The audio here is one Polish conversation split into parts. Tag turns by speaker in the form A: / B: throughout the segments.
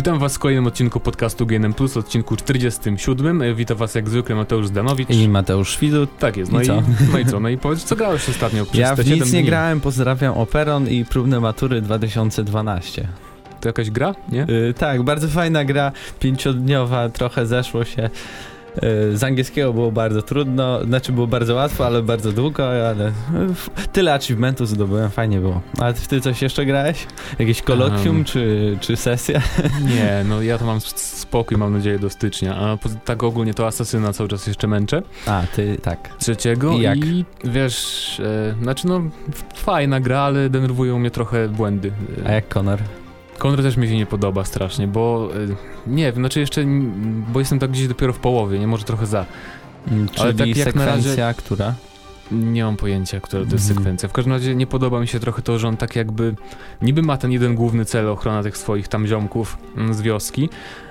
A: Witam Was w kolejnym odcinku podcastu GNM Plus, odcinku 47. Witam Was jak zwykle Mateusz Zdanowicz.
B: I Mateusz Widut.
A: Tak jest. No
B: I
A: i,
B: co?
A: no i co? No i powiedz, co grałeś ostatnio przez
B: Ja w
A: 7
B: nic nie
A: dni?
B: grałem, pozdrawiam Operon i próbne matury 2012.
A: To jakaś gra? Nie?
B: Yy, tak, bardzo fajna gra, pięciodniowa, trochę zeszło się. Yy, z angielskiego było bardzo trudno, znaczy było bardzo łatwo, ale bardzo długo, ale tyle achievementów zdobyłem, fajnie było. A ty, coś jeszcze grałeś? Jakieś kolokwium
A: Um.
B: czy, czy sesja?
A: Nie, no ja to mam spokój, mam nadzieję, do stycznia. A tak ogólnie to Asasyna cały czas jeszcze męczę.
B: A, ty tak.
A: Trzeciego
B: I jak?
A: wiesz, e, znaczy no fajna gra, ale denerwują mnie trochę błędy. E,
B: A jak Conor?
A: Kontra też mi się nie podoba strasznie, bo e, nie wiem, znaczy jeszcze, bo jestem tak gdzieś dopiero w połowie, nie może trochę za.
B: Mm,
A: Ale
B: Czyli
A: tak jak na razie-
B: która?
A: Nie mam pojęcia, która to jest
B: Mhm.
A: sekwencja. W każdym razie nie podoba mi się trochę to, że on tak jakby niby ma ten jeden główny cel, ochrona tych swoich tam ziomków mm, z wioski,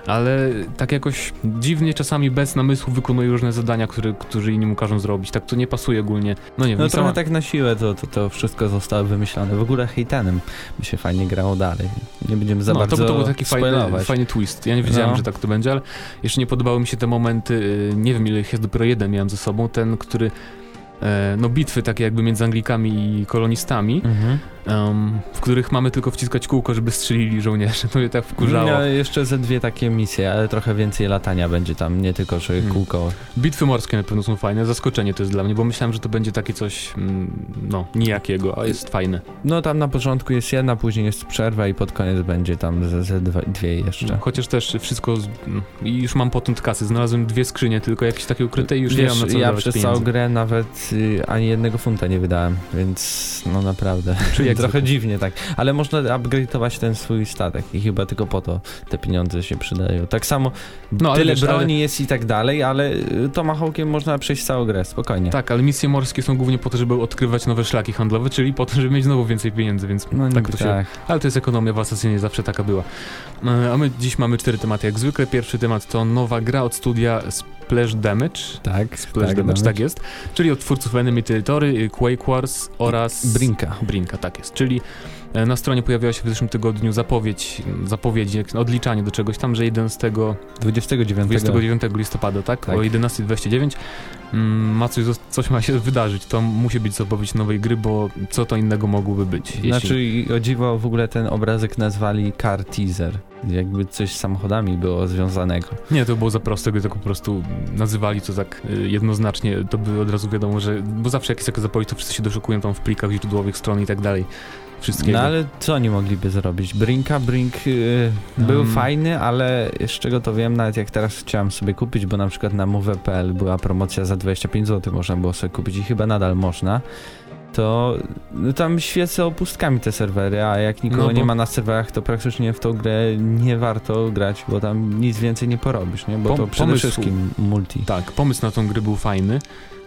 A: ale tak jakoś dziwnie czasami bez namysłu wykonuje różne zadania, które, które inni mu każą zrobić. Tak to nie pasuje ogólnie. No nie wiem,
B: No trochę
A: sama-
B: tak na siłę to, to, to wszystko zostało wymyślone. W ogóle Heitanem by się fajnie grało dalej. Nie będziemy za
A: no,
B: bardzo
A: to, to był taki fajny, fajny twist. Ja nie wiedziałem,
B: No.
A: że tak to będzie, ale jeszcze nie podobały mi się te momenty, y, nie wiem ile ich jest, dopiero jeden miałem ze sobą, ten, który no bitwy takie jakby między Anglikami i kolonistami,
B: Mhm.
A: Em, w których mamy tylko wciskać kółko, żeby strzelili żołnierze. To mnie tak wkurzało.
B: No, jeszcze ze dwie takie misje, ale trochę więcej latania będzie tam, nie tylko, że
A: Hmm.
B: kółko.
A: Bitwy morskie na pewno są fajne, zaskoczenie to jest dla mnie, bo myślałem, że to będzie takie coś, mm, no, nijakiego, a jest fajne.
B: No tam na początku jest jedna, później jest przerwa i pod koniec będzie tam ze, ze dwa, dwie jeszcze.
A: Chociaż też wszystko, z, mm, już mam potąd kasy, znalazłem dwie skrzynie tylko, jakieś takie ukryte i już nie
B: Wiesz,
A: mam na co
B: ja przez
A: pieniędzy.
B: całą grę nawet y, ani jednego funta nie wydałem, więc no naprawdę.
A: Czyli jak
B: Trochę
A: zwykle.
B: dziwnie tak, ale można upgrade'ować ten swój statek i chyba tylko po to te pieniądze się przydają. Tak samo
A: No,
B: tyle
A: wiesz,
B: broni
A: ale-
B: jest i tak dalej, ale y, Tomahawkiem można przejść całą grę, spokojnie.
A: Tak, ale misje morskie są głównie po to, żeby odkrywać nowe szlaki handlowe, czyli po to, żeby mieć znowu więcej pieniędzy, więc
B: No
A: tak to się...
B: tak.
A: Ale to jest ekonomia w Assassinie, zawsze taka była. E, A my dziś mamy cztery tematy, jak zwykle. Pierwszy temat to nowa gra od studia Splash Damage.
B: Tak,
A: Splash Damage, tak jest. Czyli od twórców Enemy Territory, y, Quake Wars oraz...
B: Brinka.
A: Brinka, tak jest. Czyli e, na stronie pojawiła się w zeszłym tygodniu zapowiedź, zapowiedź, odliczanie do czegoś tam, że 11,
B: 29.
A: 29 listopada, tak?
B: Tak.
A: O 11.29 mm, ma coś, coś ma się wydarzyć. To musi być zapowiedź nowej gry, bo co to innego mogłoby być? Jeśli...
B: Znaczy, o dziwo w ogóle ten obrazek nazwali car teaser. Jakby coś z samochodami było związanego.
A: Nie, to było za proste, gdy tak po prostu nazywali to tak y, jednoznacznie, to by od razu wiadomo, że, bo zawsze jak jest taka zapowiedź, to wszyscy się doszukują tam w plikach źródłowych stron i tak dalej. Wszystkiego.
B: No ale co oni mogliby zrobić? Brinka, Brink yy, był
A: Um.
B: fajny, ale z czego to wiem, nawet jak teraz chciałem sobie kupić, bo na przykład na move.pl była promocja za 25 zł, można było sobie kupić i chyba nadal można. To no, tam świecą pustkami te serwery, a jak nikogo
A: No bo-
B: nie ma na serwerach, to praktycznie w tą grę nie warto grać, bo tam nic więcej nie porobisz, nie? Bo
A: Pom-
B: to przede
A: pomysł-
B: wszystkim multi.
A: Tak, pomysł na tą grę był fajny,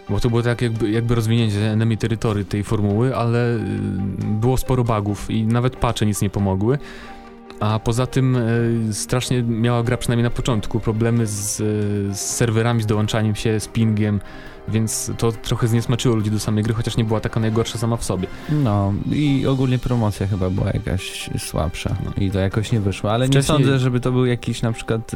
A: bo to było tak jakby, jakby rozwinięcie enemy territory tej formuły, ale y, było sporo bugów i nawet patche nic nie pomogły. A poza tym y, strasznie miała gra przynajmniej na początku problemy z, y, z serwerami, z dołączaniem się, z pingiem, więc to trochę zniesmaczyło ludzi do samej gry, chociaż nie była taka najgorsza sama w sobie.
B: No i ogólnie promocja chyba była jakaś słabsza i to jakoś nie wyszło, ale nie
A: Wcześniej-
B: sądzę, żeby to był jakiś na przykład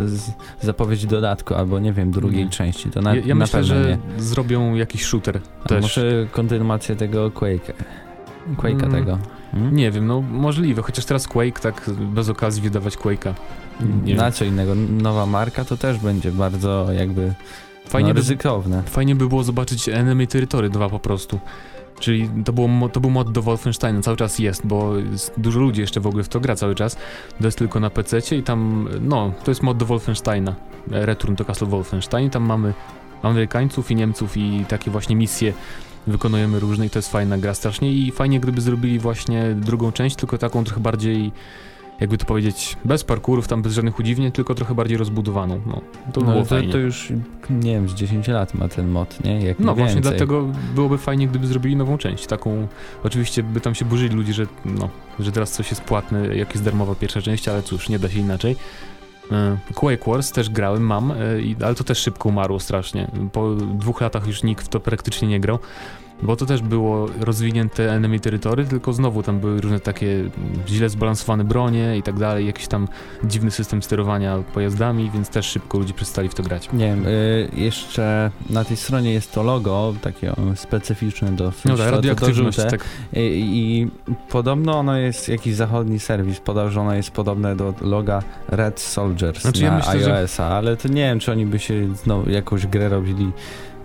B: zapowiedź dodatku albo nie wiem, drugiej
A: Nie.
B: części, to na,
A: ja ja
B: na
A: myślę,
B: pewno
A: że
B: nie.
A: zrobią jakiś shooter
B: A
A: też.
B: może kontynuację tego Quake'a. Quake'a
A: Mm,
B: tego. Hmm?
A: Nie wiem, no możliwe, chociaż teraz Quake, tak bez okazji wydawać Quake'a. Nie
B: Na co innego? Nowa marka to też będzie bardzo jakby
A: Fajnie
B: no,
A: by
B: ryzykowne.
A: Fajnie by było zobaczyć Enemy Territory 2 po prostu. Czyli to, było, to był mod do Wolfensteina, cały czas jest, bo jest dużo ludzi jeszcze w ogóle w to gra cały czas. To jest tylko na PC i tam, no, to jest mod do Wolfensteina. e, Return to Castle Wolfenstein. Tam mamy Amerykańców i Niemców i takie właśnie misje wykonujemy różne i to jest fajna gra strasznie i fajnie gdyby zrobili właśnie drugą część, tylko taką trochę bardziej jakby to powiedzieć, bez parkurów, tam bez żadnych udziwnień, tylko trochę bardziej rozbudowaną. No, to
B: no, to, to już nie wiem, z 10 lat ma ten mod, nie? Jak
A: No
B: nie
A: właśnie
B: więcej.
A: dlatego byłoby fajnie, gdyby zrobili nową część. Taką, oczywiście by tam się burzyli ludzie, że, no, że teraz coś jest płatne, jak jest darmowa pierwsza część, ale cóż, nie da się inaczej. E, Quake Wars też grałem, mam, e, ale to też szybko umarło strasznie. Po dwóch latach już nikt w to praktycznie nie grał. Bo to też było rozwinięte enemy territory, tylko znowu tam były różne takie źle zbalansowane bronie i tak dalej, jakiś tam dziwny system sterowania pojazdami, więc też szybko ludzie przestali w to grać.
B: Nie wiem, y, jeszcze na tej stronie jest to logo, takie specyficzne do
A: No tak, radioaktywność, tak.
B: I, I podobno ono jest jakiś zachodni serwis, podał, że ono jest podobne do loga Red Soldiers
A: Znaczy, ja
B: na
A: że-
B: iOS-a, ale to nie wiem, czy oni by się znowu jakąś grę robili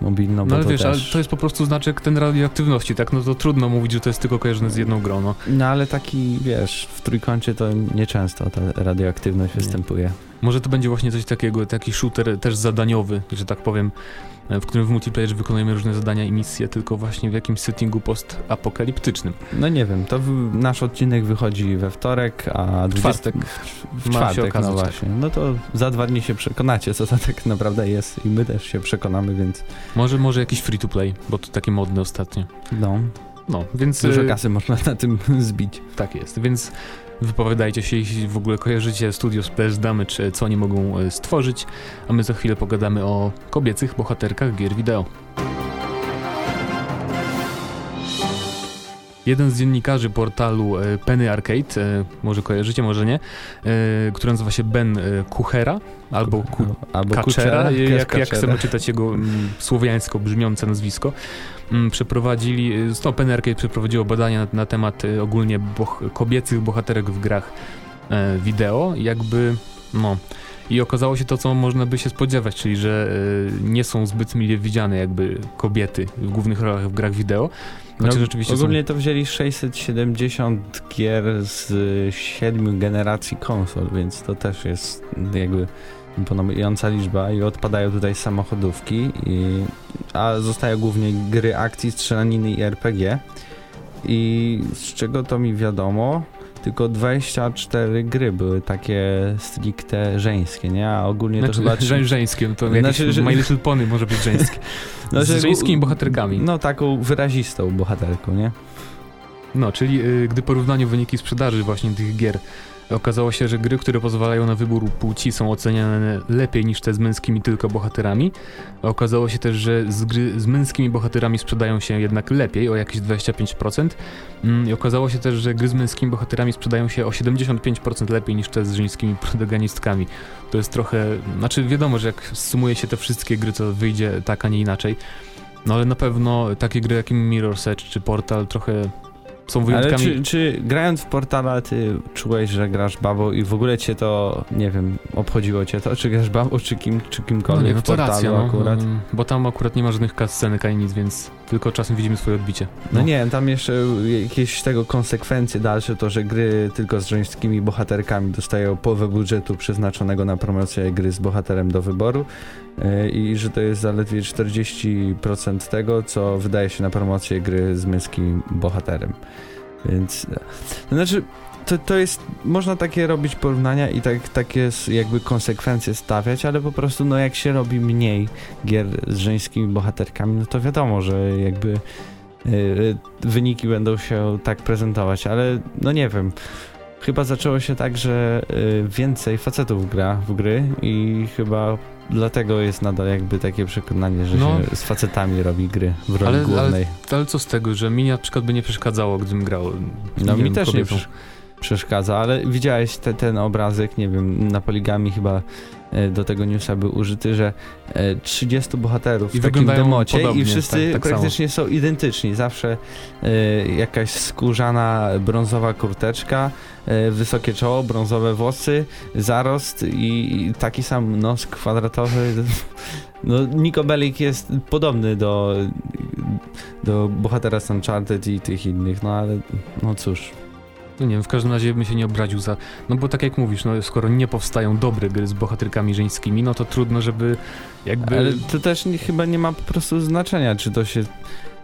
B: mobilną,
A: No ale wiesz, ale
B: też...
A: to jest po prostu znaczek ten radioaktywności, tak? No to trudno mówić, że to jest tylko kojarzone z jedną grą, no.
B: Ale taki, wiesz, w trójkącie to nieczęsto ta radioaktywność
A: Nie.
B: występuje.
A: Może to będzie właśnie coś takiego, taki shooter też zadaniowy, że tak powiem, w którym w multiplayerze wykonujemy różne zadania i misje, tylko właśnie w jakimś settingu postapokaliptycznym.
B: No nie wiem, to w, nasz odcinek wychodzi we wtorek, a 20,
A: czwartek
B: w, w czwartek,
A: okazać,
B: no
A: tak.
B: właśnie. No to za dwa dni się przekonacie, co to tak naprawdę jest i my też się przekonamy, więc
A: Może, może jakiś free to play, bo to takie modne ostatnio.
B: no,
A: No, więc
B: dużo
A: e,
B: kasy można na tym zbić.
A: tak jest, więc wypowiadajcie się, jeśli w ogóle kojarzycie studio Splash Damage, co oni mogą e, stworzyć, a my za chwilę pogadamy o kobiecych bohaterkach gier wideo. Jeden z dziennikarzy portalu e, Penny Arcade, e, może kojarzycie, może nie, e, który nazywa się Ben Kuchera, albo Ku
B: Albo
A: Kaczera,
B: Kuczera,
A: jak, jak chcemy czytać jego mm, słowiańsko brzmiące nazwisko. Mm, Przeprowadzili, no, Penny Arcade przeprowadziło badania na, na temat ogólnie boh kobiecych bohaterek w grach wideo, jakby, no... I okazało się to, co można by się spodziewać, czyli że y, nie są zbyt mile widziane jakby kobiety w głównych rolach w grach wideo. Znaczy
B: No, ogólnie to wzięli 670 gier z siedmiu generacji konsol, więc to też jest jakby imponująca liczba i odpadają tutaj samochodówki, i, a zostają głównie gry akcji, strzelaniny i RPG. I z czego to mi wiadomo, tylko 24 gry były takie stricte żeńskie, nie? A ogólnie
A: są...
B: to
A: Znaczy,
B: chyba...
A: żeń- żeńskie, to jakieś
B: Znaczy, że-
A: My Little Pony może być żeńskie.
B: Znaczy,
A: z żeńskimi bohaterkami.
B: No taką wyrazistą bohaterką, nie?
A: No, czyli y, gdy porównaniu wyniki sprzedaży właśnie tych gier okazało się, że gry, które pozwalają na wybór płci są oceniane lepiej niż te z męskimi tylko bohaterami. Okazało się też, że z gry z męskimi bohaterami sprzedają się jednak lepiej, o jakieś 25%. Mm, I okazało się też, że gry z męskimi bohaterami sprzedają się o 75% lepiej niż te z żeńskimi protagonistkami. To jest trochę, znaczy wiadomo, że jak sumuje się te wszystkie gry, to wyjdzie tak, a nie inaczej. No ale na pewno takie gry jak Mirror's Edge czy Portal trochę są
B: Ale
A: wyjątkami.
B: czy, czy grając w portala ty czułeś, że grasz babą i w ogóle cię to, nie wiem, obchodziło cię to, czy grasz babą, czy kim, czy
A: No
B: kimkolwiek
A: nie, no
B: w portalu
A: racja, no,
B: akurat?
A: mm, bo tam akurat nie ma żadnych cutscenek ani nic, więc tylko czasem widzimy swoje odbicie.
B: No nie wiem, tam jeszcze jakieś tego konsekwencje dalsze, to, że gry tylko z żeńskimi bohaterkami dostają połowę budżetu przeznaczonego na promocję gry z bohaterem do wyboru i że to jest zaledwie 40% tego, co wydaje się na promocję gry z męskim bohaterem. Więc, e, to znaczy, to, to jest, można takie robić porównania i tak, takie jakby konsekwencje stawiać, ale po prostu no jak się robi mniej gier z żeńskimi bohaterkami, no to wiadomo, że jakby y, wyniki będą się tak prezentować, ale no nie wiem. Chyba zaczęło się tak, że więcej facetów gra w gry i chyba dlatego jest nadal jakby takie przekonanie, że
A: No.
B: się z facetami robi gry w roli
A: Ale- ale
B: głównej.
A: Ale co z tego, że mi na przykład by nie przeszkadzało, gdybym grał.
B: No mi
A: wiem,
B: też
A: kobietą.
B: nie prze- przeszkadza, ale widziałeś te, ten obrazek, nie wiem, na poligami chyba do tego newsa był użyty, że e, 30 bohaterów
A: I
B: w takim democie
A: podobnie,
B: i wszyscy
A: tak- tak
B: praktycznie są identyczni. Zawsze e, jakaś skórzana brązowa kurteczka, e, wysokie czoło, brązowe włosy, zarost i, i taki sam nos kwadratowy. No, Nico Bellic jest podobny do, do bohatera z Uncharted i tych innych, no ale no cóż.
A: No nie wiem, w każdym razie bym się nie obraził za... No bo tak jak mówisz, no skoro nie powstają dobre gry z bohaterkami żeńskimi, no to trudno, żeby jakby...
B: Ale to też nie, chyba nie ma po prostu znaczenia, czy to się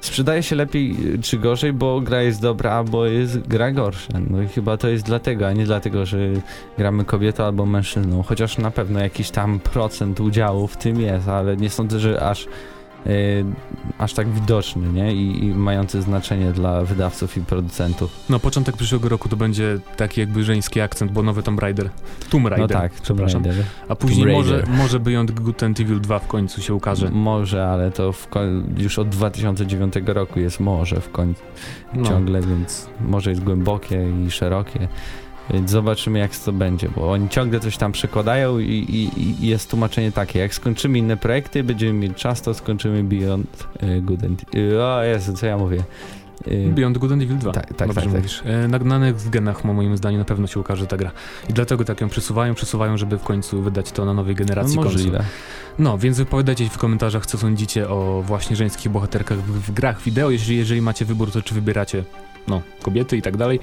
B: sprzedaje się lepiej czy gorzej, bo gra jest dobra, albo jest gra gorsza. No i chyba to jest dlatego, a nie dlatego, że gramy kobietą albo mężczyzną. Chociaż na pewno jakiś tam procent udziału w tym jest, ale nie sądzę, że aż aż tak widoczny, nie? I, I mający znaczenie dla wydawców i producentów.
A: No, początek przyszłego roku to będzie taki jakby żeński akcent, bo nowy Tomb Raider. Tomb Raider,
B: No tak,
A: przepraszam.
B: Tomb Raider.
A: A później może, może Beyond Good and Evil 2 w końcu się ukaże.
B: Może, ale to już od 2009 roku jest może w końcu
A: No.
B: ciągle, więc może jest głębokie i szerokie. Więc zobaczymy, jak to będzie, bo oni ciągle coś tam przekładają i, i, i jest tłumaczenie takie, jak skończymy inne projekty, będziemy mieli czas, to skończymy Beyond y, Good and... Y, o Jezu, co ja mówię? Y,
A: Beyond Good and Evil 2.
B: Tak, tak,
A: Dobrze
B: tak, tak.
A: mówisz. E, Na, na next genach, moim zdaniem, na pewno się ukaże ta gra. I dlatego tak ją przesuwają, przesuwają, żeby w końcu wydać to na nowej generacji
B: no,
A: konsol.
B: możliwe.
A: No, więc wypowiadajcie w komentarzach, co sądzicie o właśnie żeńskich bohaterkach w, w grach wideo. Jeżeli, jeżeli macie wybór, to czy wybieracie, no, kobiety i tak dalej.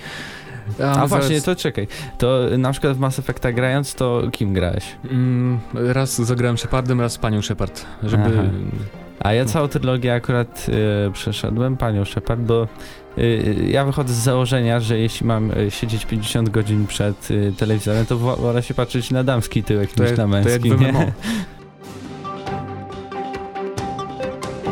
B: A właśnie,
A: zaraz-
B: to czekaj. To y, na przykład w Mass Effecta grając, to kim grałeś?
A: Mm, raz zagrałem Shepardem, raz panią Shepard, żeby...
B: Aha. A ja całą trylogię akurat y, przeszedłem, panią Shepard, bo y, ja wychodzę z założenia, że jeśli mam y, siedzieć 50 godzin przed y, telewizorem, to wo- wolę się patrzeć na damski tyłek
A: To
B: niż
A: jak,
B: na
A: to jak
B: męski.
A: w
B: nie?
A: MMO.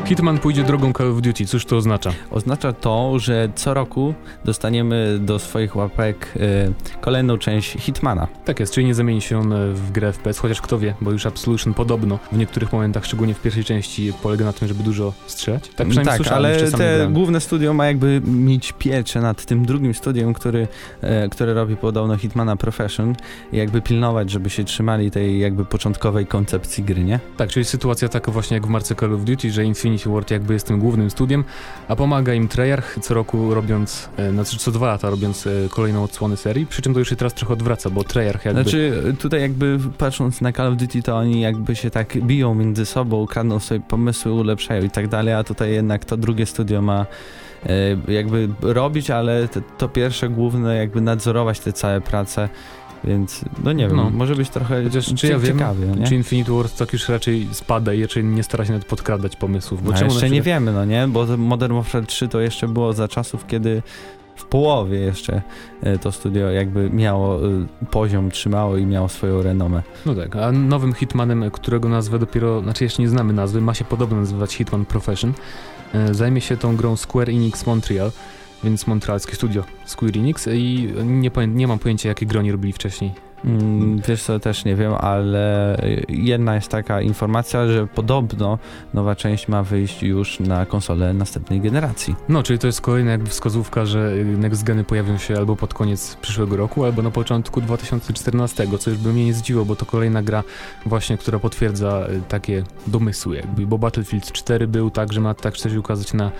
A: Hitman pójdzie drogą Call of Duty, cóż to oznacza?
B: Oznacza to, że co roku dostaniemy do swoich łapek y, kolejną część Hitmana.
A: Tak jest, czyli nie zamieni się on w grę FPS, chociaż kto wie, bo już Absolution podobno w niektórych momentach, szczególnie w pierwszej części, polega na tym, żeby dużo strzelać. Tak przynajmniej
B: tak
A: słyszałem,
B: ale te
A: grałem.
B: główne studio ma jakby mieć pieczę nad tym drugim studiem, który, e, które robi podobno Hitmana Profession i jakby pilnować, żeby się trzymali tej jakby początkowej koncepcji gry, nie?
A: Tak, czyli sytuacja taka właśnie jak w marce Call of Duty, że Infinity Ward jakby jest tym głównym studiem, a pomaga im Treyarch co roku robiąc, e, znaczy co dwa lata robiąc e, kolejną odsłonę serii, przy czym to już się teraz trochę odwraca, bo Treyarch jakby...
B: Znaczy tutaj jakby patrząc na Call of Duty, to oni jakby się tak biją między sobą, kradną sobie pomysły, ulepszają i tak dalej, a tutaj jednak to drugie studio ma e, jakby robić, ale te, to pierwsze główne jakby nadzorować te całe prace, więc no nie wiem,
A: No.
B: może być trochę
A: Chociaż czy ja wiem,
B: ciekawie, nie?
A: Czy Infinity Ward tak już raczej spada i raczej nie stara się nawet podkradać pomysłów, bo
B: No, jeszcze nie wiemy, no nie? Bo Modern Warfare 3 to jeszcze było za czasów, kiedy w połowie jeszcze e, to studio jakby miało e, poziom, trzymało i miało swoją renomę.
A: No tak, a nowym Hitmanem, którego nazwę dopiero, znaczy jeszcze nie znamy nazwy, ma się podobno nazywać Hitman Profession, e, zajmie się tą grą Square Enix Montreal, więc montrealskie studio Square Enix i nie, nie mam pojęcia jakie gry oni robili wcześniej.
B: Mm, wiesz co, też nie wiem, ale jedna jest taka informacja, że podobno nowa część ma wyjść już na konsolę następnej generacji.
A: No, czyli to jest kolejna jakby wskazówka, że next geny pojawią się albo pod koniec przyszłego roku, albo na początku 2014, co już by mnie nie zdziwiło, bo to kolejna gra właśnie, która potwierdza y, takie domysły jakby, bo Battlefield 4 był tak, że ma tak się ukazać na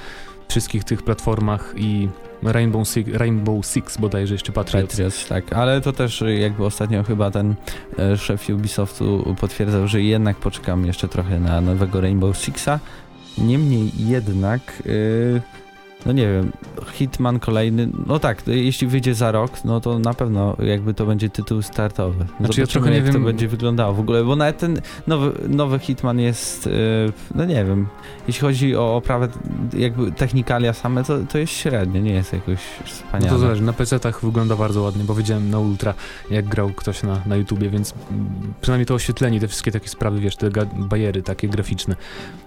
A: wszystkich tych platformach i Rainbow Six, Rainbow Six bodajże jeszcze Patriots.
B: Patriots, tak, ale to też jakby ostatnio chyba ten e, szef Ubisoftu potwierdzał, że jednak poczekamy jeszcze trochę na nowego Rainbow Sixa. Niemniej jednak, y, no nie wiem, Hitman kolejny, no tak, jeśli wyjdzie za rok, no to na pewno jakby to będzie tytuł startowy.
A: Znaczy, ja
B: Zobaczymy,
A: trochę nie
B: jak to
A: wiem-
B: będzie wyglądało w ogóle, bo nawet ten nowy, nowy Hitman jest, y, no nie wiem, jeśli chodzi o oprawę, jakby technikalia same, to, to jest średnie, nie jest jakoś
A: No
B: wspaniale.
A: to zależy, na PC-tach wygląda bardzo ładnie, bo widziałem na Ultra, jak grał ktoś na, na YouTubie, więc mm, przynajmniej to oświetlenie, te wszystkie takie sprawy, wiesz, te bariery takie graficzne,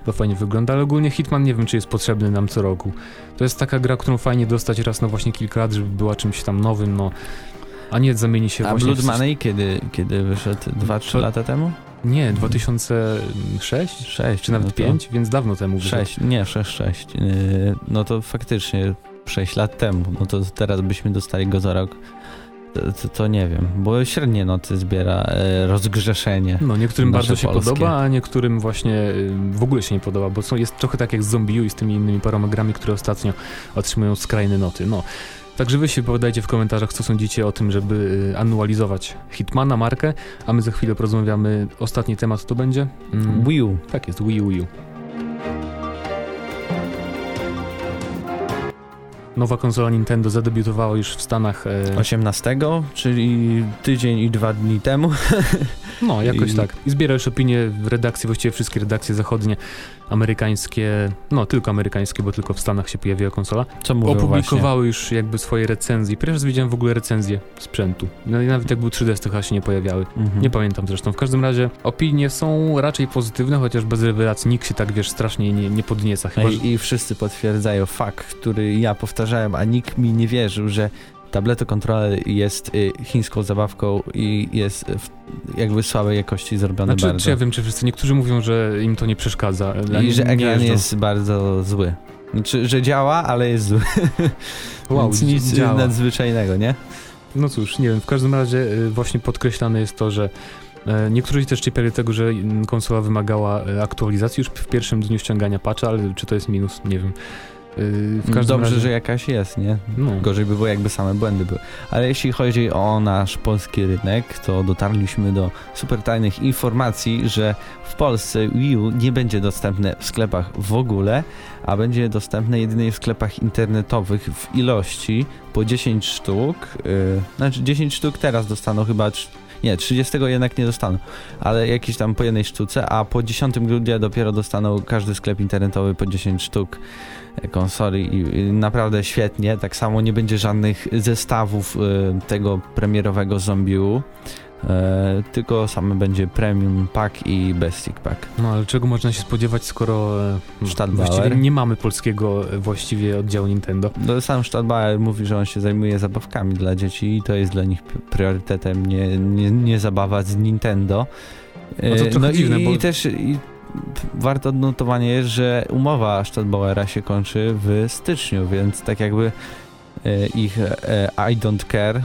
A: to fajnie wygląda, ale ogólnie Hitman nie wiem, czy jest potrzebny nam co roku. To jest taka gra, którą fajnie dostać raz na właśnie kilka lat, żeby była czymś tam nowym, no, a nie zamieni się
B: A
A: właśnie
B: Blood
A: w coś-
B: Money kiedy, kiedy wyszedł? 2-3
A: To-
B: lata temu?
A: Nie, 2006?
B: 6.
A: Czy nawet 5? Więc dawno temu wyszedł.
B: 6, nie, 6, 6. No to faktycznie 6 lat temu. No to teraz byśmy dostali go za rok. To, to, nie wiem, bo średnie noty zbiera e, rozgrzeszenie.
A: No, niektórym bardzo się
B: polskie.
A: podoba, a niektórym właśnie y, w ogóle się nie podoba, bo są, jest trochę tak jak z Zombie U i z tymi innymi paroma grami, które ostatnio otrzymują skrajne noty. No. Także wy się powiadajcie w komentarzach, co sądzicie o tym, żeby y, anualizować Hitmana, markę, a my za chwilę porozmawiamy. Ostatni temat to będzie? Mm,
B: Wii U.
A: tak jest, Wii U, Wii U. Nowa konsola Nintendo zadebiutowała już w Stanach. E,
B: 18, czyli tydzień i dwa dni temu.
A: No, jakoś
B: I-
A: tak. I zbiera już opinie w redakcji, właściwie wszystkie redakcje zachodnie. Amerykańskie, no tylko amerykańskie, bo tylko w Stanach się pojawiła konsola,
B: Co mówią
A: opublikowały już jakby swoje recenzje. Pierwszy raz widziałem w ogóle recenzję sprzętu. No i nawet jak był 3DS, to chyba się nie pojawiały.
B: Mhm.
A: Nie pamiętam zresztą. W każdym razie opinie są raczej pozytywne, chociaż bez rewelacji nikt się tak, wiesz, strasznie nie, nie podnieca. Chyba, że...
B: I, I wszyscy potwierdzają fakt, który ja powtarzałem, a nikt mi nie wierzył, że tableto kontroler jest y, chińską zabawką i jest w, jakby słabej jakości zrobione
A: Znaczy,
B: bardzo.
A: czy ja wiem, czy wszyscy, niektórzy mówią, że im to nie przeszkadza.
B: I że ekran jest bardzo zły. Znaczy, że działa, ale jest zły.
A: Wow,
B: Więc nic
A: działa.
B: nadzwyczajnego, nie?
A: No cóż, nie wiem, w każdym razie y, właśnie podkreślane jest to, że e, niektórzy też czepiali tego, że mm, konsola wymagała e, aktualizacji już w pierwszym dniu ściągania patcha, ale czy to jest minus, nie wiem. Y, W każdym
B: Dobrze,
A: razie,
B: że jakaś jest, nie?
A: No,
B: Gorzej by było, jakby same błędy były. Ale jeśli chodzi o nasz polski rynek, to dotarliśmy do super tajnych informacji, że w Polsce Wii U nie będzie dostępne w sklepach w ogóle, a będzie dostępne jedynie w sklepach internetowych w ilości po 10 sztuk. Yy, znaczy 10 sztuk teraz dostaną chyba. Nie, 30 jednak nie dostaną, ale jakieś tam po jednej sztuce, a po 10 grudnia dopiero dostaną każdy sklep internetowy po 10 sztuk konsoli i, naprawdę świetnie. Tak samo nie będzie żadnych zestawów y, tego premierowego Zombiu, e, tylko same będzie Premium Pack i Basic Pack.
A: no ale czego można się spodziewać, skoro e, no, właściwie nie mamy polskiego e, właściwie oddziału Nintendo.
B: No, sam Stadtbauer mówi, że on się zajmuje zabawkami dla dzieci i to jest dla nich priorytetem, nie, nie, nie zabawa z Nintendo.
A: No to trochę
B: i,
A: dziwne, bo-
B: i też i warto odnotowanie jest, że umowa Stadtbauera się kończy w styczniu, więc tak jakby ich I don't care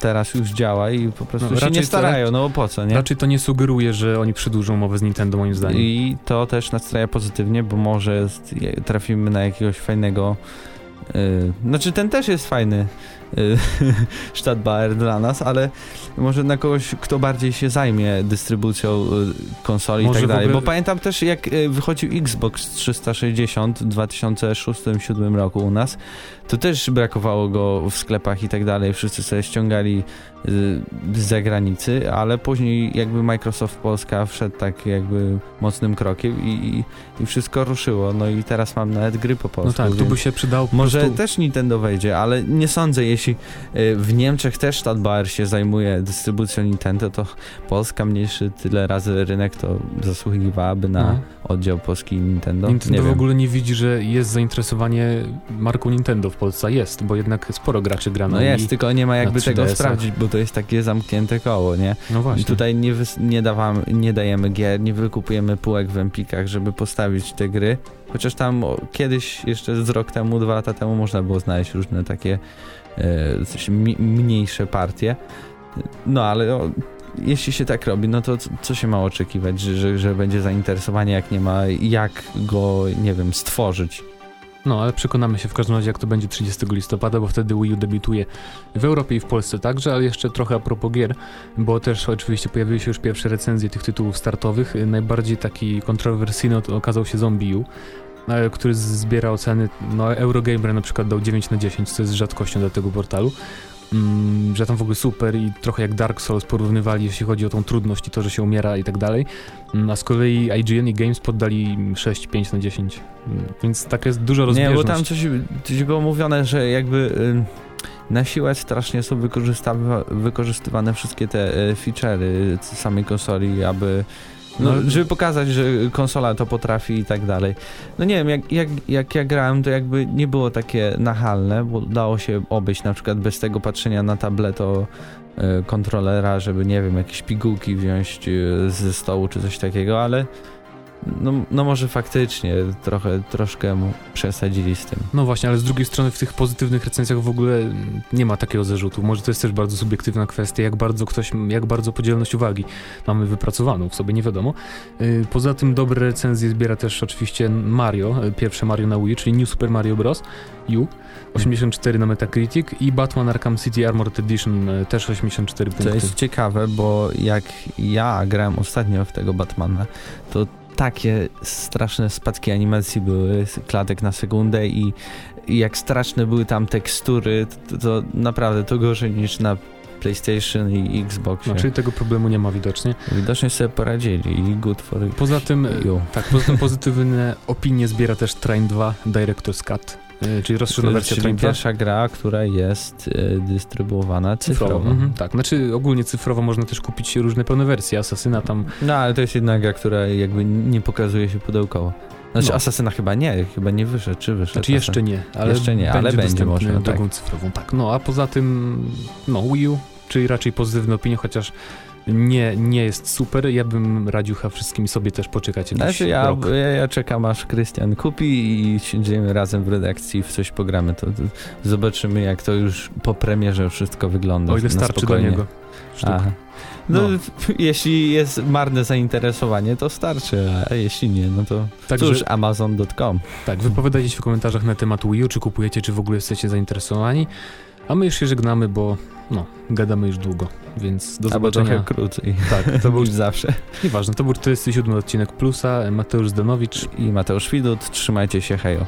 B: teraz już działa i po prostu
A: No,
B: się nie
A: to-
B: starają, no bo po co, nie?
A: Raczej to nie sugeruje, że oni przedłużą umowę z Nintendo, moim zdaniem.
B: I to też nastraja pozytywnie, bo może trafimy na jakiegoś fajnego. Yy, znaczy, ten też jest fajny yy, Stadtbauer dla nas, ale może na kogoś, kto bardziej się zajmie dystrybucją yy, konsoli
A: Może
B: i tak dalej.
A: ogóle-
B: Bo pamiętam też, jak yy, wychodził Xbox 360 w 2006-2007 roku u nas, to też brakowało go w sklepach i tak dalej. Wszyscy sobie ściągali y, z zagranicy, ale później jakby Microsoft Polska wszedł tak jakby mocnym krokiem i, i, i wszystko ruszyło. No i teraz mam nawet gry po
A: No
B: polsku.
A: tak, tu by się przydał po
B: Może
A: prostu...
B: też Nintendo wejdzie, ale nie sądzę, jeśli y, w Niemczech też Stadtbauer się zajmuje dystrybucją Nintendo, to Polska mniejszy tyle razy rynek to zasługiwałaby na
A: No.
B: oddział polski Nintendo.
A: Nintendo w ogóle nie widzi, że jest zainteresowanie marką Nintendo w Polsce. Jest, bo jednak sporo graczy gra na
B: No jest, tylko nie ma jakby tego
A: 3DS-ach.
B: sprawdzić, bo to jest takie zamknięte koło, nie?
A: No właśnie.
B: I tutaj nie, nie, dawamy, nie dajemy gier, nie wykupujemy półek w Empikach, żeby postawić te gry. Chociaż tam kiedyś, jeszcze z rok temu, dwa lata temu można było znaleźć różne takie coś mi, mniejsze partie. No ale o, jeśli się tak robi, no to co się ma oczekiwać, że, że, że będzie zainteresowanie, jak nie ma, jak go, nie wiem, stworzyć.
A: No, ale przekonamy się w każdym razie, jak to będzie 30 listopada, bo wtedy Wii U debiutuje w Europie i w Polsce także, ale jeszcze trochę a propos gier, bo też oczywiście pojawiły się już pierwsze recenzje tych tytułów startowych. Najbardziej taki kontrowersyjny okazał się Zombie U, e, który z- zbiera oceny, no Eurogamer na przykład dał 9 na 10, co jest rzadkością dla tego portalu. Mm, że tam w ogóle super i trochę jak Dark Souls porównywali, jeśli chodzi o tą trudność i to, że się umiera i tak dalej. Mm, A z kolei IGN i Games poddali 6, 5 na 10. Mm, Więc tak jest dużo
B: Nie,
A: rozbieżność.
B: bo tam coś, coś było mówione, że jakby y, na siłę strasznie są wykorzystywane wszystkie te y, feature'y samej konsoli, aby no,
A: No,
B: żeby pokazać, że konsola to potrafi i tak dalej. No nie wiem, jak, jak, jak ja grałem, to jakby nie było takie nachalne, bo dało się obejść na przykład bez tego patrzenia na tableto y, kontrolera, żeby nie wiem, jakieś pigułki wziąć y, ze stołu czy coś takiego, ale no, no może faktycznie trochę, troszkę przesadzili z tym.
A: No właśnie, ale z drugiej strony w tych pozytywnych recenzjach w ogóle nie ma takiego zarzutu. Może to jest też bardzo subiektywna kwestia, jak bardzo ktoś, jak bardzo podzielność uwagi mamy wypracowaną w sobie, nie wiadomo. Yy, Poza tym dobre recenzje zbiera też oczywiście Mario, y, pierwsze Mario na Wii, czyli New Super Mario Bros. U, 84 na Metacritic i Batman Arkham City Armored Edition y, też 84
B: To
A: punkty.
B: jest ciekawe, bo jak ja grałem ostatnio w tego Batmana, to takie straszne spadki animacji były, klatek na sekundę i, i jak straszne były tam tekstury, to, to naprawdę to gorzej niż na PlayStation i Xbox.
A: No, czyli tego problemu nie ma widocznie.
B: Widocznie sobie poradzili i good for
A: Poza tym,
B: you.
A: tak, poza tym pozytywne opinie zbiera też Train 2 Director's Cut, czyli rozszerzona wersja
B: Czyli
A: Train 2.
B: pierwsza gra, która jest e, dystrybuowana cyfrowo.
A: Mhm, tak, znaczy ogólnie cyfrowo można też kupić różne pełne wersje Asasyna tam.
B: No ale to jest jedna gra, która jakby nie pokazuje się pudełkowo. Znaczy
A: No.
B: Asasyna chyba nie, chyba nie wyszedł, czy wyszedł?
A: Znaczy jeszcze nie, ale
B: Jeszcze nie, ale będzie można, tak.
A: drogą cyfrową. Tak, no a poza tym, no Wii U, czyli raczej pozytywne opinie, chociaż nie, nie jest super. Ja bym radził chyba wszystkim sobie też poczekać
B: Znaczy ja,
A: rok.
B: ja, ja czekam aż Krystian kupi i siedzimy razem w redakcji w coś pogramy. To, to zobaczymy jak to już po premierze wszystko wygląda.
A: O ile starczy do niego.
B: No,
A: No.
B: jeśli jest marne zainteresowanie, to starczy, a jeśli nie, no to
A: Także,
B: cóż, amazon.com.
A: tak, wypowiadajcie się w komentarzach na temat Wii U, czy kupujecie, czy w ogóle jesteście zainteresowani. A my już się żegnamy, bo no, gadamy już długo, więc do
B: Albo
A: zobaczenia.
B: trochę krócej.
A: Tak, to był,
B: Niż zawsze.
A: nieważne, to był 47 odcinek Plusa, Mateusz Zdanowicz.
B: I Mateusz Widut, trzymajcie się, hejo.